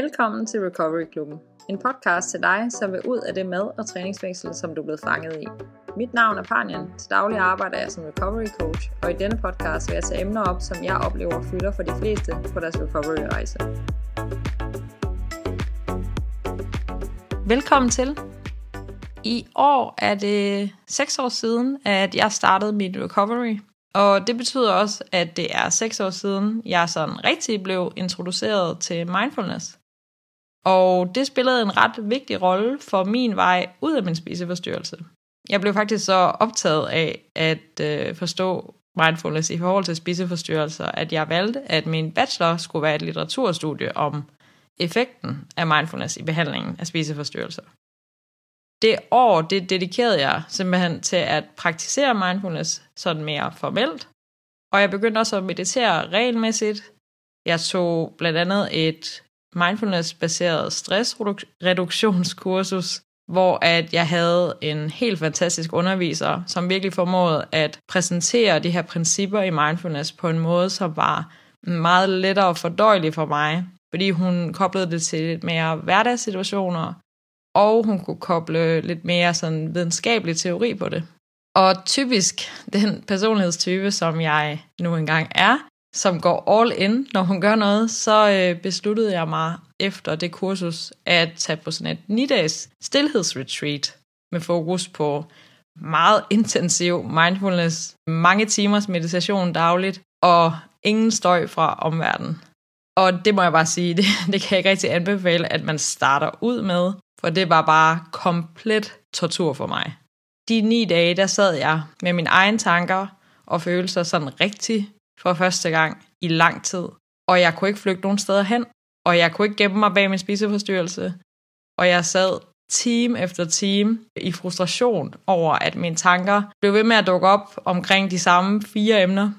Velkommen til Recovery Klubben. En podcast til dig, som vil ud af det mad- og træningsfængsel, som du er blevet fanget i. Mit navn er Panjan. Til daglig arbejder jeg som recovery coach, og i denne podcast vil jeg tage emner op, som jeg oplever fylder for de fleste på deres recovery-rejse. Velkommen til. I år er det 6 år siden, at jeg startede mit recovery. Og det betyder også, at det er 6 år siden, jeg sådan rigtig blev introduceret til mindfulness. Og det spillede en ret vigtig rolle for min vej ud af min spiseforstyrrelse. Jeg blev faktisk så optaget af at øh, forstå mindfulness i forhold til spiseforstyrrelser, at jeg valgte, at min bachelor skulle være et litteraturstudie om effekten af mindfulness i behandlingen af spiseforstyrrelser. Det år, det dedikerede jeg simpelthen til at praktisere mindfulness sådan mere formelt, og jeg begyndte også at meditere regelmæssigt. Jeg tog blandt andet et mindfulness-baseret stressreduktionskursus, hvor at jeg havde en helt fantastisk underviser, som virkelig formåede at præsentere de her principper i mindfulness på en måde, som var meget lettere fordøjelig for mig, fordi hun koblede det til lidt mere hverdagssituationer, og hun kunne koble lidt mere sådan videnskabelig teori på det. Og typisk den personlighedstype, som jeg nu engang er, som går all in, når hun gør noget, så øh, besluttede jeg mig efter det kursus at tage på sådan et 9-dages stillhedsretreat med fokus på meget intensiv mindfulness, mange timers meditation dagligt og ingen støj fra omverdenen. Og det må jeg bare sige, det, det kan jeg ikke rigtig anbefale, at man starter ud med, for det var bare komplet tortur for mig. De ni dage, der sad jeg med mine egne tanker og følelser sådan rigtig for første gang i lang tid. Og jeg kunne ikke flygte nogen steder hen, og jeg kunne ikke gemme mig bag min spiseforstyrrelse. Og jeg sad time efter time i frustration over, at mine tanker blev ved med at dukke op omkring de samme fire emner.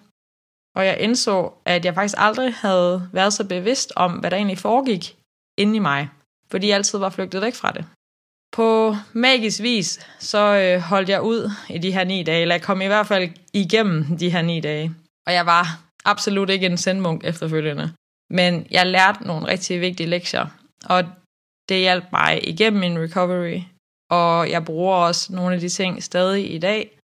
Og jeg indså, at jeg faktisk aldrig havde været så bevidst om, hvad der egentlig foregik inde i mig, fordi jeg altid var flygtet væk fra det. På magisk vis, så øh, holdt jeg ud i de her ni dage, eller jeg kom i hvert fald igennem de her ni dage. Og jeg var absolut ikke en sendmunk efterfølgende. Men jeg lærte nogle rigtig vigtige lektier, og det hjalp mig igennem min recovery. Og jeg bruger også nogle af de ting stadig i dag.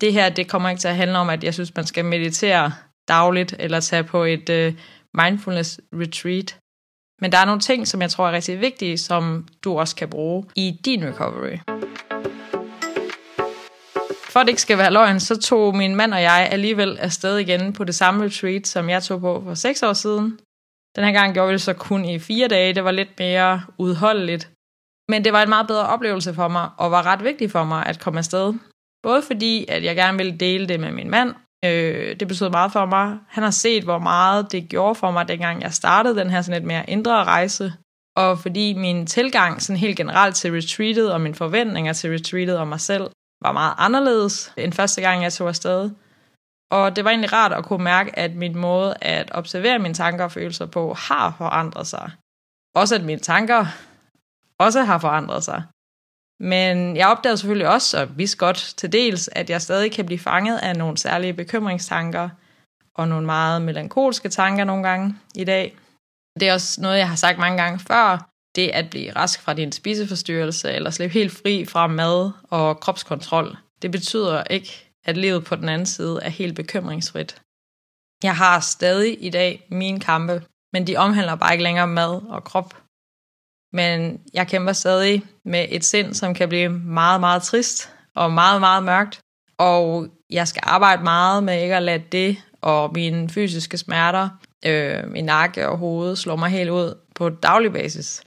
Det her, det kommer ikke til at handle om, at jeg synes, man skal meditere dagligt, eller tage på et uh, mindfulness retreat. Men der er nogle ting, som jeg tror er rigtig vigtige, som du også kan bruge i din recovery. For at det ikke skal være løgn, så tog min mand og jeg alligevel afsted igen på det samme retreat, som jeg tog på for seks år siden. Den her gang gjorde vi det så kun i fire dage. Det var lidt mere udholdeligt. Men det var en meget bedre oplevelse for mig, og var ret vigtigt for mig at komme afsted. Både fordi, at jeg gerne ville dele det med min mand. Øh, det betød meget for mig. Han har set, hvor meget det gjorde for mig, dengang jeg startede den her sådan lidt mere indre rejse. Og fordi min tilgang sådan helt generelt til retreatet, og mine forventninger til retreatet og mig selv, var meget anderledes end første gang, jeg tog afsted. Og det var egentlig rart at kunne mærke, at min måde at observere mine tanker og følelser på har forandret sig. Også at mine tanker også har forandret sig. Men jeg opdagede selvfølgelig også, og vidste godt til dels, at jeg stadig kan blive fanget af nogle særlige bekymringstanker og nogle meget melankolske tanker nogle gange i dag. Det er også noget, jeg har sagt mange gange før. Det at blive rask fra din spiseforstyrrelse eller slippe helt fri fra mad og kropskontrol, det betyder ikke, at livet på den anden side er helt bekymringsfrit. Jeg har stadig i dag mine kampe, men de omhandler bare ikke længere mad og krop. Men jeg kæmper stadig med et sind, som kan blive meget, meget trist og meget, meget mørkt. Og jeg skal arbejde meget med ikke at lade det og mine fysiske smerter, øh, i nakke og hoved slår mig helt ud på daglig basis.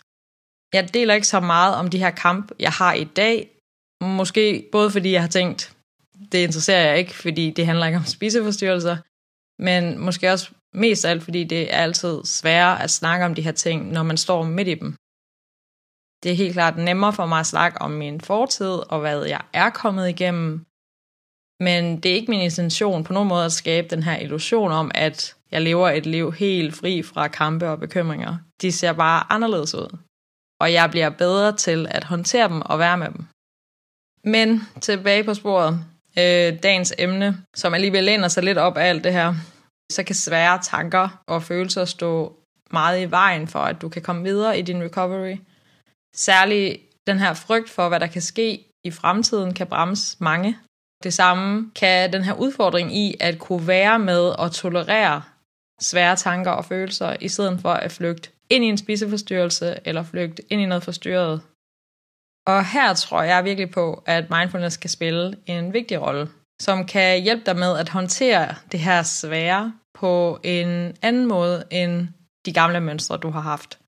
Jeg deler ikke så meget om de her kamp, jeg har i dag. Måske både fordi jeg har tænkt, det interesserer jeg ikke, fordi det handler ikke om spiseforstyrrelser, men måske også mest af alt, fordi det er altid sværere at snakke om de her ting, når man står midt i dem. Det er helt klart nemmere for mig at snakke om min fortid og hvad jeg er kommet igennem, men det er ikke min intention på nogen måde at skabe den her illusion om, at jeg lever et liv helt fri fra kampe og bekymringer. De ser bare anderledes ud. Og jeg bliver bedre til at håndtere dem og være med dem. Men tilbage på sporet øh, dagens emne, som alligevel læner sig lidt op af alt det her, så kan svære tanker og følelser stå meget i vejen for, at du kan komme videre i din recovery. Særligt den her frygt for, hvad der kan ske i fremtiden, kan bremse mange. Det samme kan den her udfordring i at kunne være med og tolerere svære tanker og følelser, i stedet for at flygte ind i en spiseforstyrrelse eller flygte ind i noget forstyrret. Og her tror jeg virkelig på, at mindfulness kan spille en vigtig rolle, som kan hjælpe dig med at håndtere det her svære på en anden måde end de gamle mønstre, du har haft.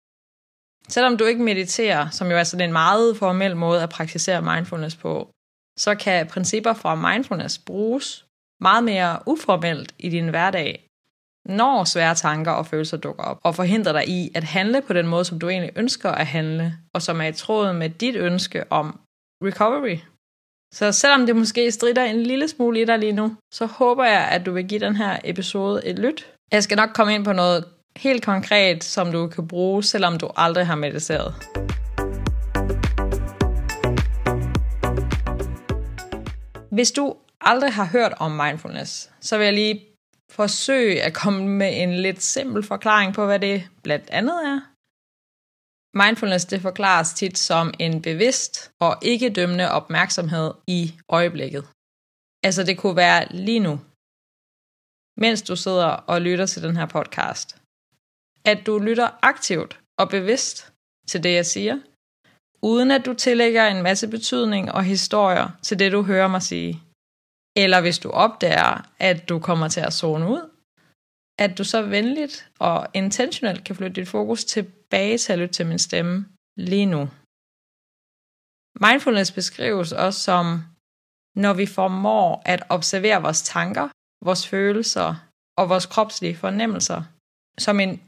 Selvom du ikke mediterer, som jo er sådan en meget formel måde at praktisere mindfulness på, så kan principper fra mindfulness bruges meget mere uformelt i din hverdag, når svære tanker og følelser dukker op, og forhindrer dig i at handle på den måde, som du egentlig ønsker at handle, og som er i tråd med dit ønske om recovery. Så selvom det måske strider en lille smule i dig lige nu, så håber jeg, at du vil give den her episode et lyt. Jeg skal nok komme ind på noget helt konkret, som du kan bruge, selvom du aldrig har mediteret. Hvis du aldrig har hørt om mindfulness, så vil jeg lige forsøge at komme med en lidt simpel forklaring på, hvad det blandt andet er. Mindfulness det forklares tit som en bevidst og ikke dømmende opmærksomhed i øjeblikket. Altså det kunne være lige nu, mens du sidder og lytter til den her podcast. At du lytter aktivt og bevidst til det, jeg siger, uden at du tillægger en masse betydning og historier til det, du hører mig sige. Eller hvis du opdager, at du kommer til at zone ud, at du så venligt og intentionelt kan flytte dit fokus tilbage til at lytte til min stemme lige nu. Mindfulness beskrives også som, når vi formår at observere vores tanker, vores følelser og vores kropslige fornemmelser som en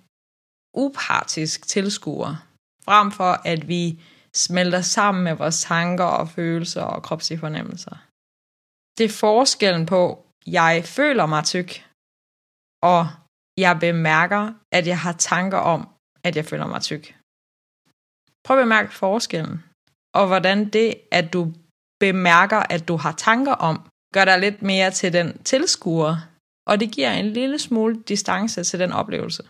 upartisk tilskuer, frem for at vi smelter sammen med vores tanker og følelser og kropslige fornemmelser. Det er forskellen på, jeg føler mig tyk, og jeg bemærker, at jeg har tanker om, at jeg føler mig tyk. Prøv at bemærke forskellen, og hvordan det, at du bemærker, at du har tanker om, gør dig lidt mere til den tilskuer, og det giver en lille smule distance til den oplevelse.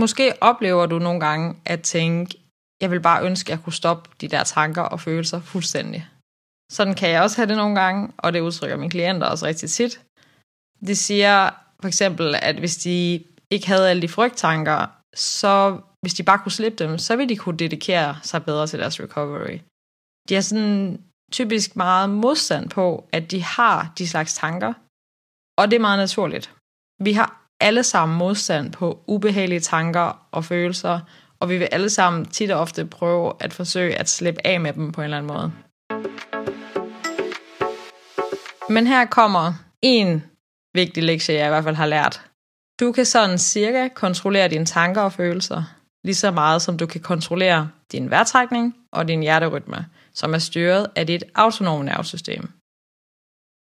Måske oplever du nogle gange at tænke, jeg vil bare ønske, at jeg kunne stoppe de der tanker og følelser fuldstændig. Sådan kan jeg også have det nogle gange, og det udtrykker mine klienter også rigtig tit. De siger for eksempel, at hvis de ikke havde alle de frygttanker, så hvis de bare kunne slippe dem, så ville de kunne dedikere sig bedre til deres recovery. De har sådan typisk meget modstand på, at de har de slags tanker, og det er meget naturligt. Vi har alle sammen modstand på ubehagelige tanker og følelser, og vi vil alle sammen tit og ofte prøve at forsøge at slippe af med dem på en eller anden måde. Men her kommer en vigtig lektie, jeg i hvert fald har lært. Du kan sådan cirka kontrollere dine tanker og følelser, lige så meget som du kan kontrollere din vejrtrækning og din hjerterytme, som er styret af dit autonome nervesystem.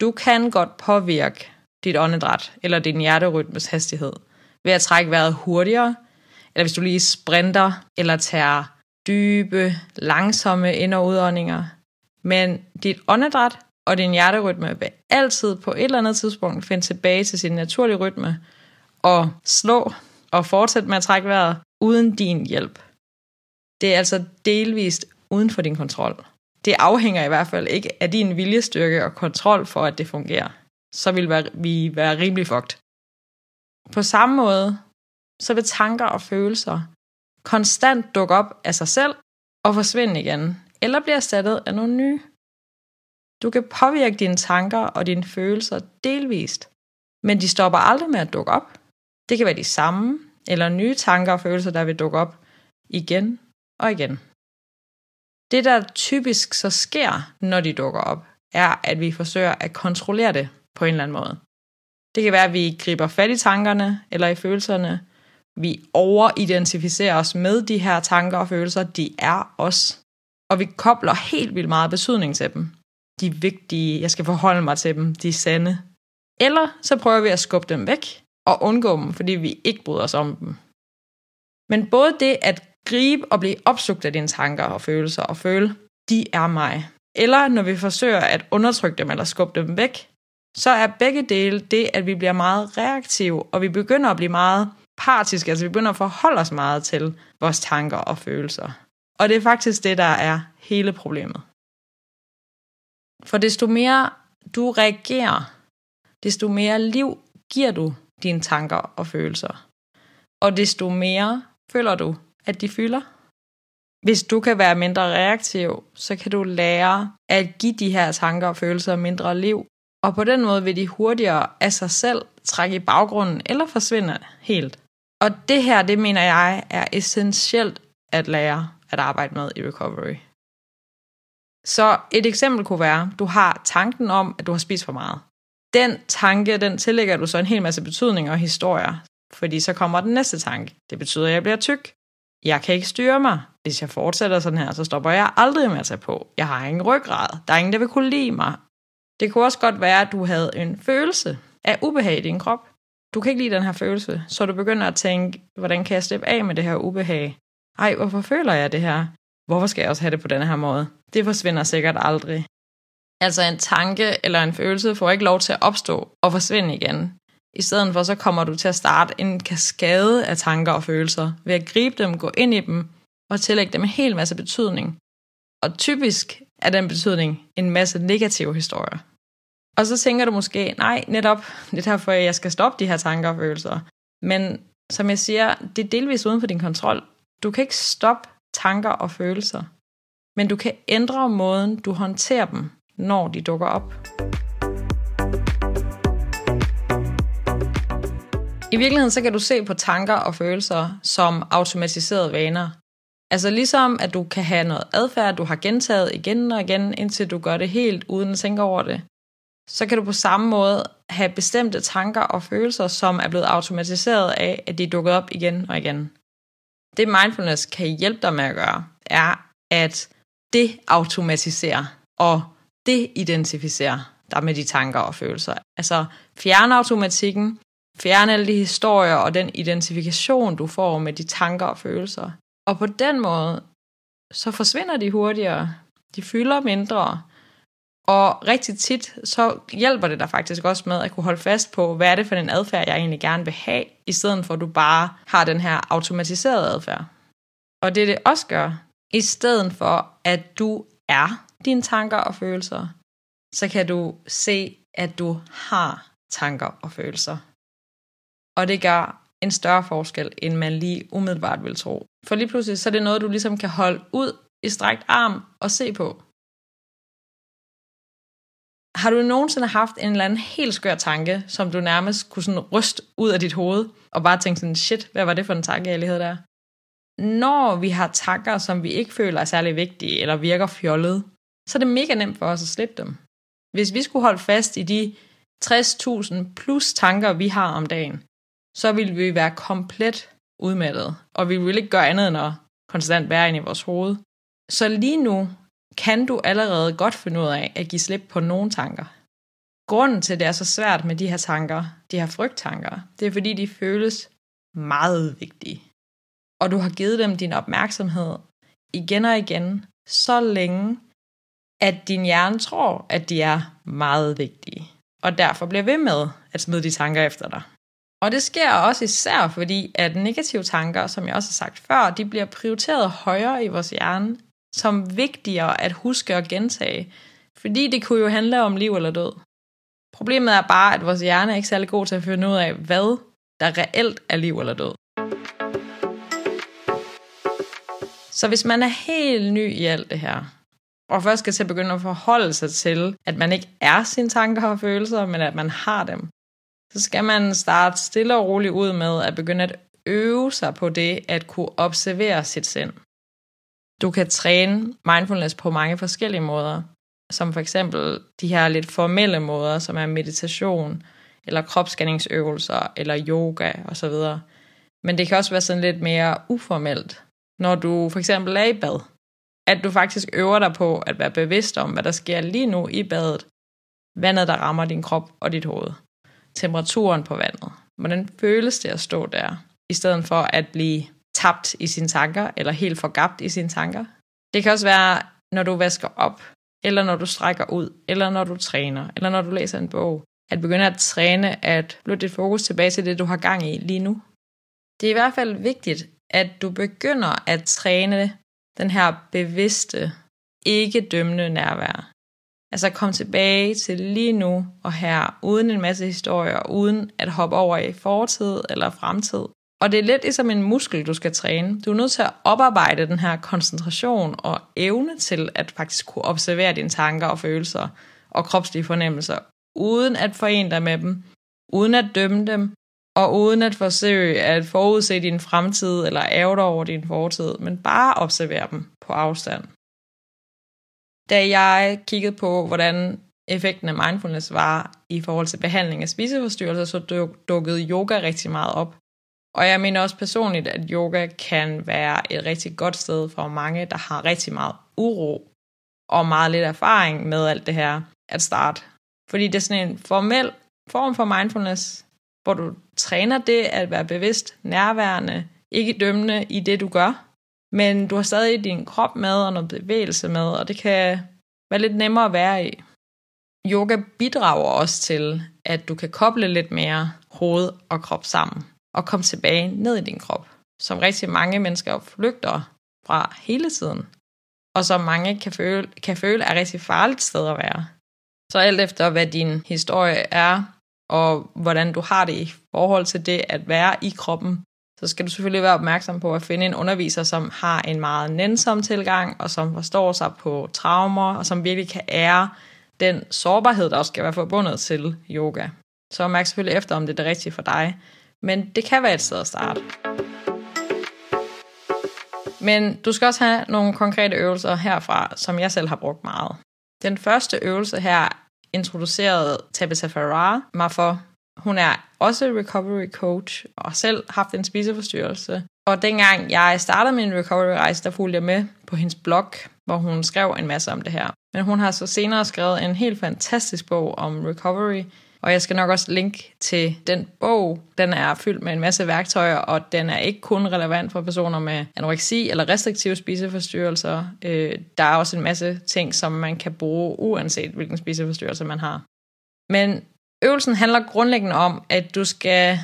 Du kan godt påvirke dit åndedræt eller din hjerterytmes hastighed ved at trække vejret hurtigere, eller hvis du lige sprinter eller tager dybe, langsomme ind- og udåndinger. Men dit åndedræt og din hjerterytme vil altid på et eller andet tidspunkt finde tilbage til sin naturlige rytme og slå og fortsætte med at trække vejret uden din hjælp. Det er altså delvist uden for din kontrol. Det afhænger i hvert fald ikke af din viljestyrke og kontrol for, at det fungerer. Så vil vi være rimelig fucked. På samme måde, så vil tanker og følelser konstant dukke op af sig selv og forsvinde igen, eller blive erstattet af nogle nye. Du kan påvirke dine tanker og dine følelser delvist, men de stopper aldrig med at dukke op. Det kan være de samme, eller nye tanker og følelser, der vil dukke op igen og igen. Det, der typisk så sker, når de dukker op, er, at vi forsøger at kontrollere det på en eller anden måde. Det kan være, at vi griber fat i tankerne eller i følelserne. Vi overidentificerer os med de her tanker og følelser. De er os. Og vi kobler helt vildt meget betydning til dem de vigtige, jeg skal forholde mig til dem, de sande. Eller så prøver vi at skubbe dem væk og undgå dem, fordi vi ikke bryder os om dem. Men både det at gribe og blive opsugt af dine tanker og følelser og føle, de er mig. Eller når vi forsøger at undertrykke dem eller skubbe dem væk, så er begge dele det, at vi bliver meget reaktive, og vi begynder at blive meget partiske, altså vi begynder at forholde os meget til vores tanker og følelser. Og det er faktisk det, der er hele problemet. For desto mere du reagerer, desto mere liv giver du dine tanker og følelser. Og desto mere føler du, at de fylder. Hvis du kan være mindre reaktiv, så kan du lære at give de her tanker og følelser mindre liv. Og på den måde vil de hurtigere af sig selv trække i baggrunden eller forsvinde helt. Og det her, det mener jeg, er essentielt at lære at arbejde med i recovery. Så et eksempel kunne være, du har tanken om, at du har spist for meget. Den tanke, den tillægger du så en hel masse betydninger og historier, fordi så kommer den næste tanke. Det betyder, at jeg bliver tyk. Jeg kan ikke styre mig. Hvis jeg fortsætter sådan her, så stopper jeg aldrig med at tage på. Jeg har ingen ryggrad. Der er ingen, der vil kunne lide mig. Det kunne også godt være, at du havde en følelse af ubehag i din krop. Du kan ikke lide den her følelse, så du begynder at tænke, hvordan kan jeg slippe af med det her ubehag? Ej, hvorfor føler jeg det her? Hvorfor skal jeg også have det på denne her måde? Det forsvinder sikkert aldrig. Altså en tanke eller en følelse får ikke lov til at opstå og forsvinde igen. I stedet for så kommer du til at starte en kaskade af tanker og følelser ved at gribe dem, gå ind i dem og tillægge dem en hel masse betydning. Og typisk er den betydning en masse negative historier. Og så tænker du måske, nej, netop, det er derfor, jeg skal stoppe de her tanker og følelser. Men som jeg siger, det er delvis uden for din kontrol. Du kan ikke stoppe tanker og følelser, men du kan ændre måden, du håndterer dem, når de dukker op. I virkeligheden så kan du se på tanker og følelser som automatiserede vaner. Altså ligesom at du kan have noget adfærd, du har gentaget igen og igen, indtil du gør det helt uden at tænke over det. Så kan du på samme måde have bestemte tanker og følelser, som er blevet automatiseret af, at de er dukket op igen og igen. Det mindfulness kan hjælpe dig med at gøre, er at det automatisere og det identificere dig med de tanker og følelser. Altså fjerne automatikken, fjerne alle de historier og den identifikation, du får med de tanker og følelser. Og på den måde, så forsvinder de hurtigere, de fylder mindre, og rigtig tit, så hjælper det dig faktisk også med at kunne holde fast på, hvad er det for en adfærd, jeg egentlig gerne vil have, i stedet for at du bare har den her automatiserede adfærd. Og det det også gør, i stedet for at du er dine tanker og følelser, så kan du se, at du har tanker og følelser. Og det gør en større forskel, end man lige umiddelbart vil tro. For lige pludselig, så er det noget, du ligesom kan holde ud i strækt arm og se på. Har du nogensinde haft en eller anden helt skør tanke, som du nærmest kunne sådan ryste ud af dit hoved, og bare tænke sådan, shit, hvad var det for en tanke, jeg lige havde der? Når vi har tanker, som vi ikke føler er særlig vigtige, eller virker fjollet, så er det mega nemt for os at slippe dem. Hvis vi skulle holde fast i de 60.000 plus tanker, vi har om dagen, så ville vi være komplet udmattet, og vi ville ikke gøre andet end at konstant være inde i vores hoved. Så lige nu kan du allerede godt finde ud af at give slip på nogle tanker. Grunden til, at det er så svært med de her tanker, de her frygttanker, det er fordi, de føles meget vigtige. Og du har givet dem din opmærksomhed igen og igen, så længe, at din hjerne tror, at de er meget vigtige. Og derfor bliver ved med at smide de tanker efter dig. Og det sker også især fordi, at negative tanker, som jeg også har sagt før, de bliver prioriteret højere i vores hjerne, som vigtigere at huske og gentage. Fordi det kunne jo handle om liv eller død. Problemet er bare, at vores hjerne er ikke særlig god til at finde ud af, hvad der reelt er liv eller død. Så hvis man er helt ny i alt det her, og først skal til at begynde at forholde sig til, at man ikke er sine tanker og følelser, men at man har dem, så skal man starte stille og roligt ud med at begynde at øve sig på det at kunne observere sit sind. Du kan træne mindfulness på mange forskellige måder, som for eksempel de her lidt formelle måder, som er meditation, eller kropsscanningsøvelser, eller yoga osv. Men det kan også være sådan lidt mere uformelt, når du for eksempel er i bad. At du faktisk øver dig på at være bevidst om, hvad der sker lige nu i badet. Vandet, der rammer din krop og dit hoved. Temperaturen på vandet. Hvordan føles det at stå der, i stedet for at blive tabt i sine tanker, eller helt forgabt i sine tanker. Det kan også være, når du vasker op, eller når du strækker ud, eller når du træner, eller når du læser en bog. At begynde at træne at flytte dit fokus tilbage til det, du har gang i lige nu. Det er i hvert fald vigtigt, at du begynder at træne den her bevidste, ikke dømmende nærvær. Altså kom tilbage til lige nu og her, uden en masse historier, uden at hoppe over i fortid eller fremtid. Og det er lidt ligesom en muskel, du skal træne. Du er nødt til at oparbejde den her koncentration og evne til at faktisk kunne observere dine tanker og følelser og kropslige fornemmelser, uden at forene dig med dem, uden at dømme dem, og uden at forsøge at forudse din fremtid eller ærge dig over din fortid, men bare observere dem på afstand. Da jeg kiggede på, hvordan effekten af mindfulness var i forhold til behandling af spiseforstyrrelser, så dukkede yoga rigtig meget op. Og jeg mener også personligt, at yoga kan være et rigtig godt sted for mange, der har rigtig meget uro og meget lidt erfaring med alt det her at starte. Fordi det er sådan en formel form for mindfulness, hvor du træner det at være bevidst, nærværende, ikke dømmende i det, du gør. Men du har stadig din krop med og noget bevægelse med, og det kan være lidt nemmere at være i. Yoga bidrager også til, at du kan koble lidt mere hoved og krop sammen og komme tilbage ned i din krop, som rigtig mange mennesker flygter fra hele tiden, og som mange kan føle, kan føle er rigtig farligt sted at være. Så alt efter hvad din historie er, og hvordan du har det i forhold til det at være i kroppen, så skal du selvfølgelig være opmærksom på at finde en underviser, som har en meget nænsom tilgang, og som forstår sig på traumer, og som virkelig kan ære den sårbarhed, der også skal være forbundet til yoga. Så mærk selvfølgelig efter, om det er det rigtige for dig. Men det kan være et sted at starte. Men du skal også have nogle konkrete øvelser herfra, som jeg selv har brugt meget. Den første øvelse her introducerede Tabitha Farrar mig for. Hun er også recovery coach og selv haft en spiseforstyrrelse. Og dengang jeg startede min recovery-rejse, der fulgte jeg med på hendes blog, hvor hun skrev en masse om det her. Men hun har så senere skrevet en helt fantastisk bog om recovery, og jeg skal nok også linke til den bog. Den er fyldt med en masse værktøjer, og den er ikke kun relevant for personer med anoreksi eller restriktive spiseforstyrrelser. Øh, der er også en masse ting, som man kan bruge, uanset hvilken spiseforstyrrelse man har. Men øvelsen handler grundlæggende om, at du skal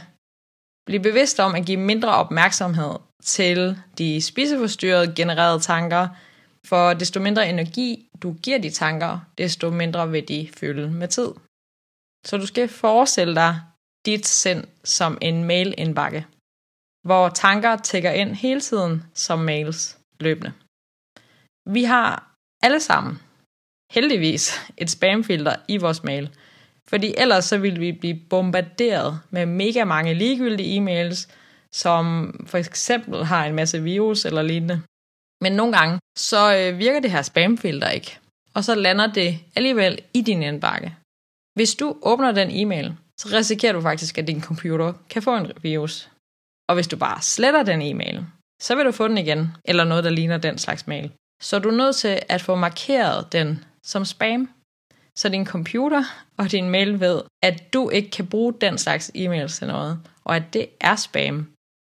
blive bevidst om at give mindre opmærksomhed til de spiseforstyrrede genererede tanker, for desto mindre energi du giver de tanker, desto mindre vil de fylde med tid. Så du skal forestille dig dit sind som en mailindbakke, hvor tanker tækker ind hele tiden som mails løbende. Vi har alle sammen, heldigvis, et spamfilter i vores mail, fordi ellers så ville vi blive bombarderet med mega mange ligegyldige e-mails, som for eksempel har en masse virus eller lignende. Men nogle gange, så øh, virker det her spamfilter ikke, og så lander det alligevel i din indbakke. Hvis du åbner den e-mail, så risikerer du faktisk, at din computer kan få en virus. Og hvis du bare sletter den e-mail, så vil du få den igen, eller noget, der ligner den slags mail. Så du er nødt til at få markeret den som spam, så din computer og din mail ved, at du ikke kan bruge den slags e-mails til noget, og at det er spam.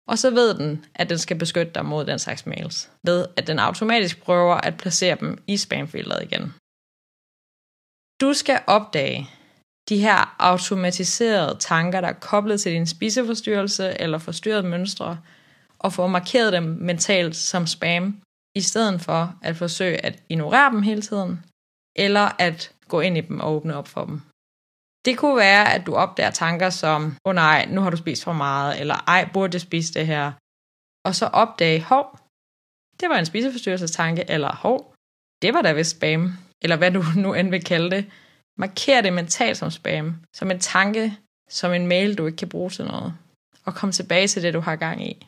Og så ved den, at den skal beskytte dig mod den slags mails, ved at den automatisk prøver at placere dem i spamfilteret igen. Du skal opdage, de her automatiserede tanker, der er koblet til din spiseforstyrrelse eller forstyrrede mønstre, og få markeret dem mentalt som spam, i stedet for at forsøge at ignorere dem hele tiden, eller at gå ind i dem og åbne op for dem. Det kunne være, at du opdager tanker som, åh oh nej, nu har du spist for meget, eller ej, burde jeg spise det her? Og så opdage, hov, det var en spiseforstyrrelsestanke, eller hov, det var da vist spam, eller hvad du nu end vil kalde det. Marker det mentalt som spam, som en tanke, som en mail, du ikke kan bruge til noget, og kom tilbage til det, du har gang i.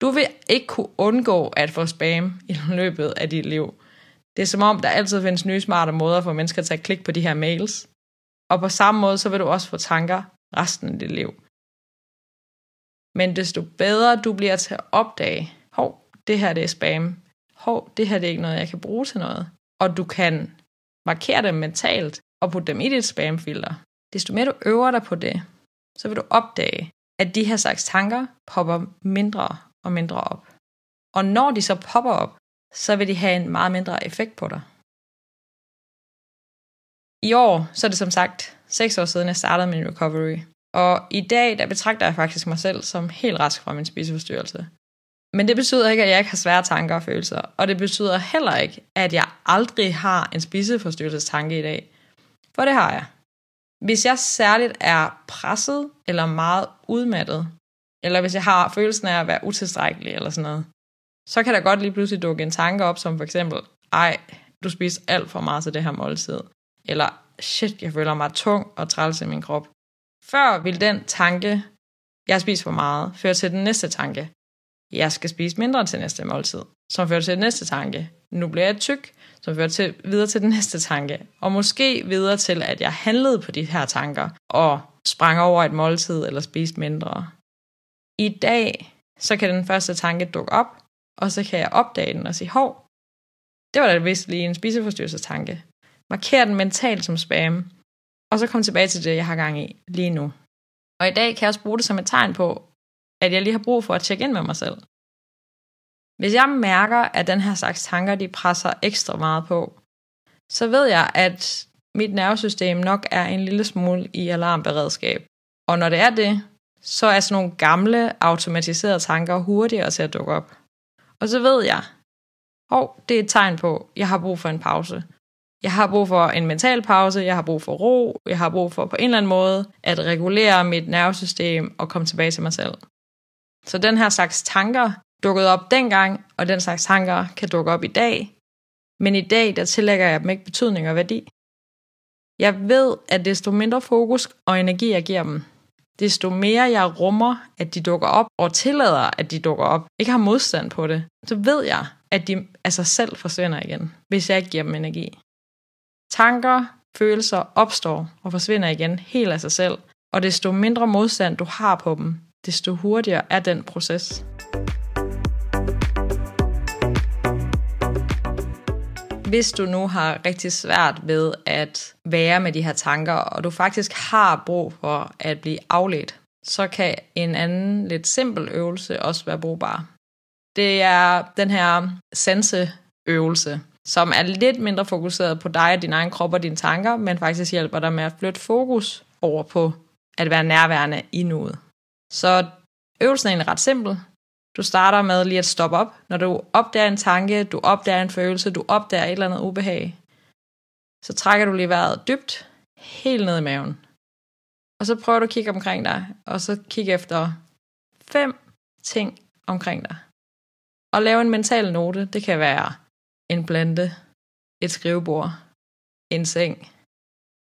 Du vil ikke kunne undgå at få spam i løbet af dit liv. Det er som om, der altid findes nye smarte måder for mennesker til at klikke på de her mails. Og på samme måde, så vil du også få tanker resten af dit liv. Men desto bedre du bliver til at opdage, hov, det her det er spam. Hov, det her det er ikke noget, jeg kan bruge til noget. Og du kan markere dem mentalt og putte dem i dit spamfilter. Desto mere du øver dig på det, så vil du opdage, at de her slags tanker popper mindre og mindre op. Og når de så popper op, så vil de have en meget mindre effekt på dig. I år, så er det som sagt 6 år siden, jeg startede min recovery. Og i dag, der betragter jeg faktisk mig selv som helt rask fra min spiseforstyrrelse. Men det betyder ikke, at jeg ikke har svære tanker og følelser. Og det betyder heller ikke, at jeg aldrig har en spiseforstyrrelsestanke i dag. For det har jeg. Hvis jeg særligt er presset eller meget udmattet, eller hvis jeg har følelsen af at være utilstrækkelig eller sådan noget, så kan der godt lige pludselig dukke en tanke op, som for eksempel, ej, du spiser alt for meget til det her måltid. Eller, shit, jeg føler mig tung og træls i min krop. Før vil den tanke, jeg spiser for meget, føre til den næste tanke, jeg skal spise mindre til næste måltid, som fører til den næste tanke. Nu bliver jeg tyk, som fører til, videre til den næste tanke. Og måske videre til, at jeg handlede på de her tanker, og sprang over et måltid eller spiste mindre. I dag, så kan den første tanke dukke op, og så kan jeg opdage den og sige, hov, det var da vist lige en spiseforstyrrelsestanke. Marker den mentalt som spam, og så kom tilbage til det, jeg har gang i lige nu. Og i dag kan jeg også bruge det som et tegn på, at jeg lige har brug for at tjekke ind med mig selv. Hvis jeg mærker, at den her slags tanker, de presser ekstra meget på, så ved jeg, at mit nervesystem nok er en lille smule i alarmberedskab. Og når det er det, så er sådan nogle gamle, automatiserede tanker hurtigere til at dukke op. Og så ved jeg, hov, det er et tegn på, at jeg har brug for en pause. Jeg har brug for en mental pause, jeg har brug for ro, jeg har brug for på en eller anden måde at regulere mit nervesystem og komme tilbage til mig selv. Så den her slags tanker dukkede op dengang, og den slags tanker kan dukke op i dag. Men i dag, der tillægger jeg dem ikke betydning og værdi. Jeg ved, at desto mindre fokus og energi jeg giver dem, desto mere jeg rummer, at de dukker op, og tillader, at de dukker op, ikke har modstand på det, så ved jeg, at de af sig selv forsvinder igen, hvis jeg ikke giver dem energi. Tanker, følelser opstår og forsvinder igen helt af sig selv, og desto mindre modstand du har på dem, desto hurtigere er den proces. Hvis du nu har rigtig svært ved at være med de her tanker, og du faktisk har brug for at blive afledt, så kan en anden lidt simpel øvelse også være brugbar. Det er den her sanseøvelse, som er lidt mindre fokuseret på dig og din egen krop og dine tanker, men faktisk hjælper dig med at flytte fokus over på at være nærværende i nuet. Så øvelsen er egentlig ret simpel. Du starter med lige at stoppe op. Når du opdager en tanke, du opdager en følelse, du opdager et eller andet ubehag, så trækker du lige vejret dybt, helt ned i maven. Og så prøver du at kigge omkring dig, og så kigge efter fem ting omkring dig. Og lave en mental note. Det kan være en blande, et skrivebord, en seng,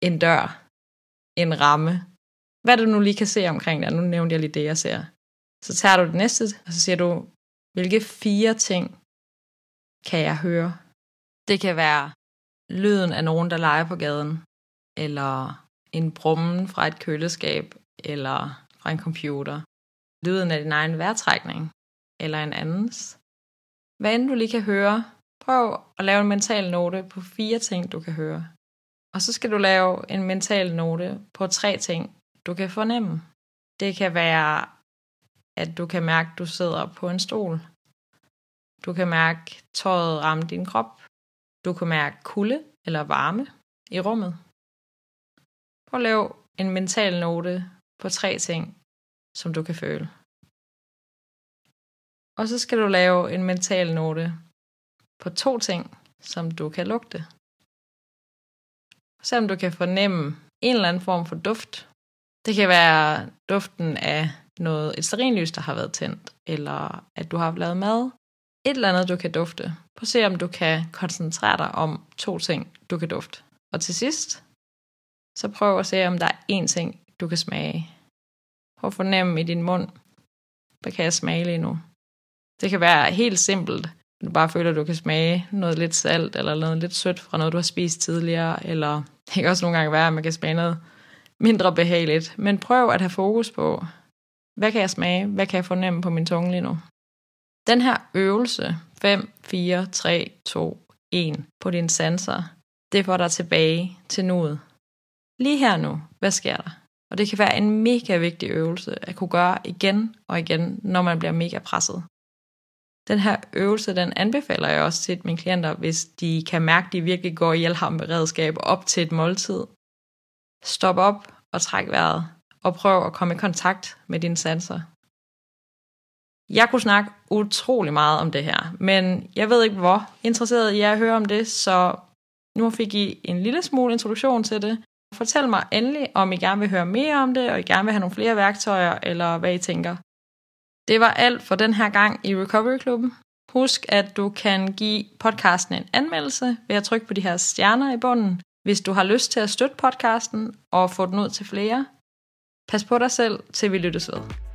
en dør, en ramme, hvad du nu lige kan se omkring dig. Nu nævnte jeg lige det, jeg ser. Så tager du det næste, og så siger du, hvilke fire ting kan jeg høre? Det kan være lyden af nogen, der leger på gaden, eller en brummen fra et køleskab, eller fra en computer. Lyden af din egen vejrtrækning, eller en andens. Hvad end du lige kan høre, prøv at lave en mental note på fire ting, du kan høre. Og så skal du lave en mental note på tre ting, du kan fornemme. Det kan være, at du kan mærke, at du sidder på en stol. Du kan mærke tøjet ramme din krop. Du kan mærke kulde eller varme i rummet. Prøv at lave en mental note på tre ting, som du kan føle. Og så skal du lave en mental note på to ting, som du kan lugte. Selvom du kan fornemme en eller anden form for duft, det kan være duften af noget, et stearinlys, der har været tændt, eller at du har lavet mad. Et eller andet, du kan dufte. Prøv at se, om du kan koncentrere dig om to ting, du kan dufte. Og til sidst, så prøv at se, om der er én ting, du kan smage. Prøv at fornemme i din mund, hvad kan jeg smage lige nu? Det kan være helt simpelt. Du bare føler, at du kan smage noget lidt salt, eller noget lidt sødt fra noget, du har spist tidligere, eller det kan også nogle gange være, at man kan smage noget mindre behageligt. Men prøv at have fokus på, hvad kan jeg smage? Hvad kan jeg fornemme på min tunge lige nu? Den her øvelse, 5, 4, 3, 2, 1, på din sanser, det får dig tilbage til nuet. Lige her nu, hvad sker der? Og det kan være en mega vigtig øvelse at kunne gøre igen og igen, når man bliver mega presset. Den her øvelse, den anbefaler jeg også til mine klienter, hvis de kan mærke, at de virkelig går i redskab op til et måltid, Stop op og træk vejret, og prøv at komme i kontakt med dine sanser. Jeg kunne snakke utrolig meget om det her, men jeg ved ikke, hvor interesseret I er at høre om det, så nu fik I en lille smule introduktion til det. Fortæl mig endelig, om I gerne vil høre mere om det, og I gerne vil have nogle flere værktøjer, eller hvad I tænker. Det var alt for den her gang i Recovery Klubben. Husk, at du kan give podcasten en anmeldelse ved at trykke på de her stjerner i bunden, hvis du har lyst til at støtte podcasten og få den ud til flere. Pas på dig selv, til vi lyttes ved.